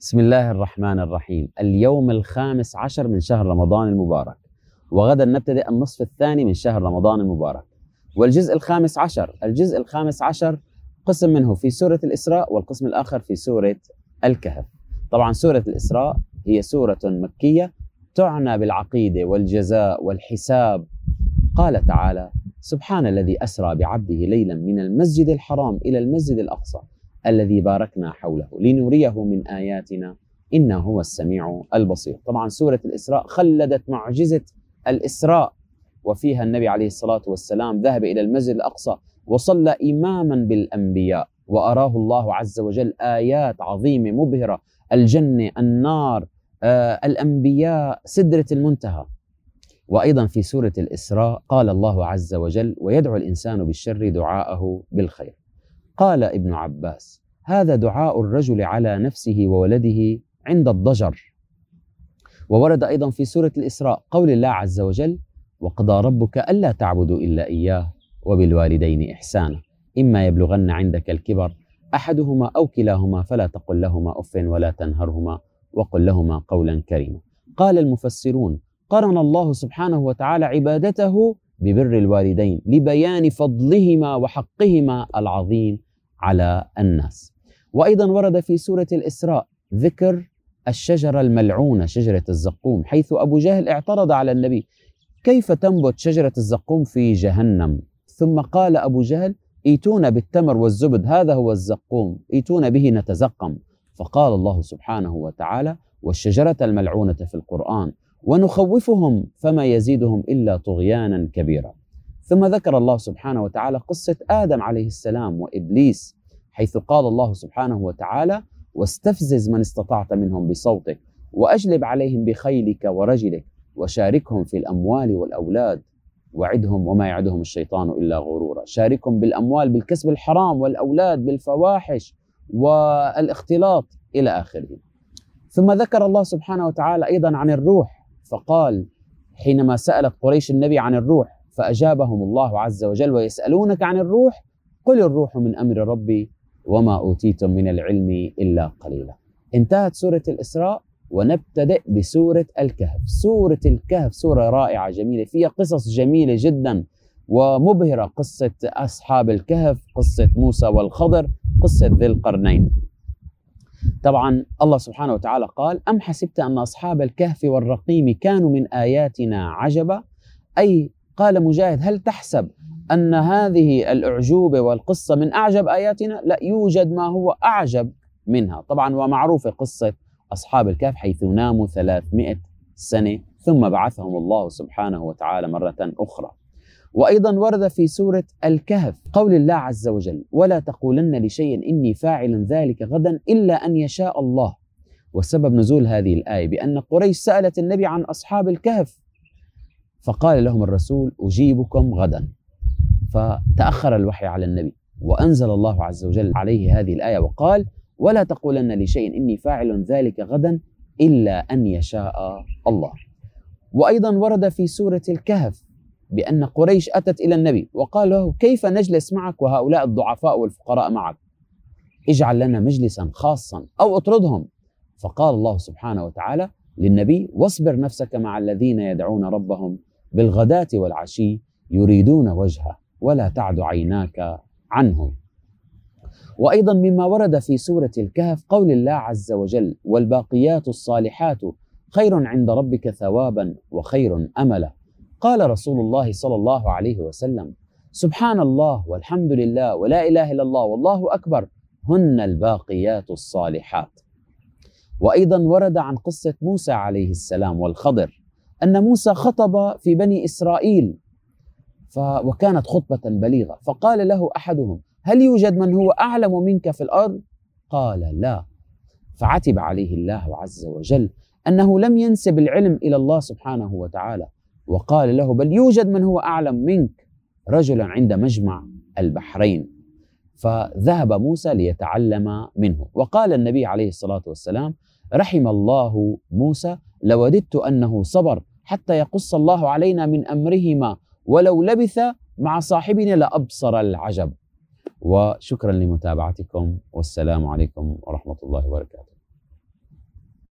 بسم الله الرحمن الرحيم اليوم الخامس عشر من شهر رمضان المبارك وغدا نبتدئ النصف الثاني من شهر رمضان المبارك والجزء الخامس عشر الجزء الخامس عشر قسم منه في سورة الإسراء والقسم الآخر في سورة الكهف طبعا سورة الإسراء هي سورة مكية تعنى بالعقيدة والجزاء والحساب قال تعالى سبحان الذي أسرى بعبده ليلا من المسجد الحرام إلى المسجد الأقصى الذي باركنا حوله لنريه من آياتنا إنه هو السميع البصير طبعا سورة الإسراء خلدت معجزة الإسراء وفيها النبي عليه الصلاة والسلام ذهب إلى المسجد الأقصى وصلى إماما بالأنبياء وأراه الله عز وجل آيات عظيمة مبهرة الجنة النار آه، الأنبياء سدرة المنتهى وأيضا في سورة الإسراء قال الله عز وجل ويدعو الإنسان بالشر دعاءه بالخير قال ابن عباس هذا دعاء الرجل على نفسه وولده عند الضجر وورد أيضا في سورة الإسراء قول الله عز وجل وقضى ربك ألا تعبدوا إلا إياه وبالوالدين إحسانا إما يبلغن عندك الكبر أحدهما أو كلاهما فلا تقل لهما أف ولا تنهرهما وقل لهما قولا كريما قال المفسرون قرن الله سبحانه وتعالى عبادته ببر الوالدين لبيان فضلهما وحقهما العظيم على الناس وايضا ورد في سوره الاسراء ذكر الشجره الملعونه شجره الزقوم حيث ابو جهل اعترض على النبي كيف تنبت شجره الزقوم في جهنم ثم قال ابو جهل ايتون بالتمر والزبد هذا هو الزقوم ايتون به نتزقم فقال الله سبحانه وتعالى والشجره الملعونه في القران ونخوفهم فما يزيدهم الا طغيانا كبيرا ثم ذكر الله سبحانه وتعالى قصة آدم عليه السلام وإبليس حيث قال الله سبحانه وتعالى واستفزز من استطعت منهم بصوتك وأجلب عليهم بخيلك ورجلك وشاركهم في الأموال والأولاد وعدهم وما يعدهم الشيطان إلا غرورا شاركهم بالأموال بالكسب الحرام والأولاد بالفواحش والاختلاط إلى آخره ثم ذكر الله سبحانه وتعالى أيضا عن الروح فقال حينما سألت قريش النبي عن الروح فأجابهم الله عز وجل ويسألونك عن الروح قل الروح من أمر ربي وما أوتيتم من العلم إلا قليلا انتهت سورة الإسراء ونبتدئ بسورة الكهف سورة الكهف سورة رائعة جميلة فيها قصص جميلة جدا ومبهرة قصة أصحاب الكهف قصة موسى والخضر قصة ذي القرنين طبعا الله سبحانه وتعالى قال أم حسبت أن أصحاب الكهف والرقيم كانوا من آياتنا عجبا أي قال مجاهد هل تحسب أن هذه الأعجوبة والقصة من أعجب آياتنا لا يوجد ما هو أعجب منها طبعا ومعروفة قصة أصحاب الكهف حيث ناموا 300 سنة ثم بعثهم الله سبحانه وتعالى مرة أخرى وأيضا ورد في سورة الكهف قول الله عز وجل ولا تقولن لشيء إني فاعل ذلك غدا إلا أن يشاء الله وسبب نزول هذه الآية بأن قريش سألت النبي عن أصحاب الكهف فقال لهم الرسول أجيبكم غدا فتأخر الوحي على النبي وأنزل الله عز وجل عليه هذه الآية وقال ولا تقولن لشيء إني فاعل ذلك غدا إلا أن يشاء الله وأيضا ورد في سورة الكهف بأن قريش أتت إلى النبي وقال له كيف نجلس معك وهؤلاء الضعفاء والفقراء معك اجعل لنا مجلسا خاصا أو اطردهم فقال الله سبحانه وتعالى للنبي واصبر نفسك مع الذين يدعون ربهم بالغداة والعشي يريدون وجهه ولا تعد عيناك عنهم وايضا مما ورد في سوره الكهف قول الله عز وجل والباقيات الصالحات خير عند ربك ثوابا وخير املا قال رسول الله صلى الله عليه وسلم سبحان الله والحمد لله ولا اله الا الله والله اكبر هن الباقيات الصالحات وايضا ورد عن قصه موسى عليه السلام والخضر أن موسى خطب في بني إسرائيل ف وكانت خطبة بليغة فقال له أحدهم هل يوجد من هو أعلم منك في الأرض؟ قال لا فعتب عليه الله عز وجل أنه لم ينسب العلم إلى الله سبحانه وتعالى وقال له بل يوجد من هو أعلم منك رجلا عند مجمع البحرين فذهب موسى ليتعلم منه وقال النبي عليه الصلاة والسلام رحم الله موسى لوددت أنه صبر حتى يقص الله علينا من امرهما ولو لبث مع صاحبنا لابصر العجب وشكرا لمتابعتكم والسلام عليكم ورحمه الله وبركاته